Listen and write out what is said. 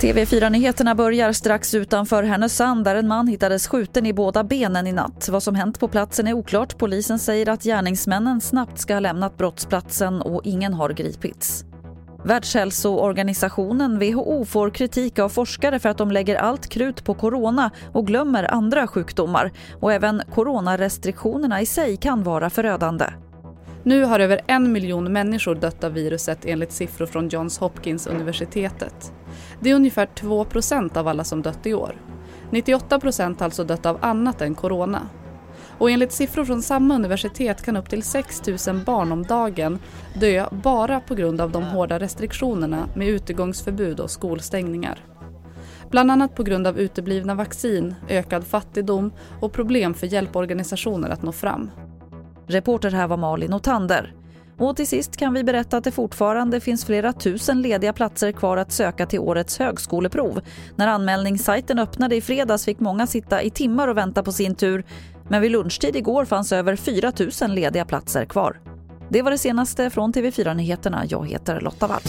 TV4-nyheterna börjar strax utanför Härnösand där en man hittades skjuten i båda benen i natt. Vad som hänt på platsen är oklart. Polisen säger att gärningsmännen snabbt ska ha lämnat brottsplatsen och ingen har gripits. Världshälsoorganisationen WHO får kritik av forskare för att de lägger allt krut på corona och glömmer andra sjukdomar. Och även coronarestriktionerna i sig kan vara förödande. Nu har över en miljon människor dött av viruset enligt siffror från Johns Hopkins universitetet. Det är ungefär 2% av alla som dött i år. 98 har alltså dött av annat än corona. Och enligt siffror från samma universitet kan upp till 6 000 barn om dagen dö bara på grund av de hårda restriktionerna med utegångsförbud och skolstängningar. Bland annat på grund av uteblivna vaccin, ökad fattigdom och problem för hjälporganisationer att nå fram. Reporter här var Malin Otander. Och till sist kan vi berätta att det fortfarande finns flera tusen lediga platser kvar att söka till årets högskoleprov. När anmälningssajten öppnade i fredags fick många sitta i timmar och vänta på sin tur. Men vid lunchtid igår fanns över 4 000 lediga platser kvar. Det var det senaste från TV4 Nyheterna. Jag heter Lotta Wall.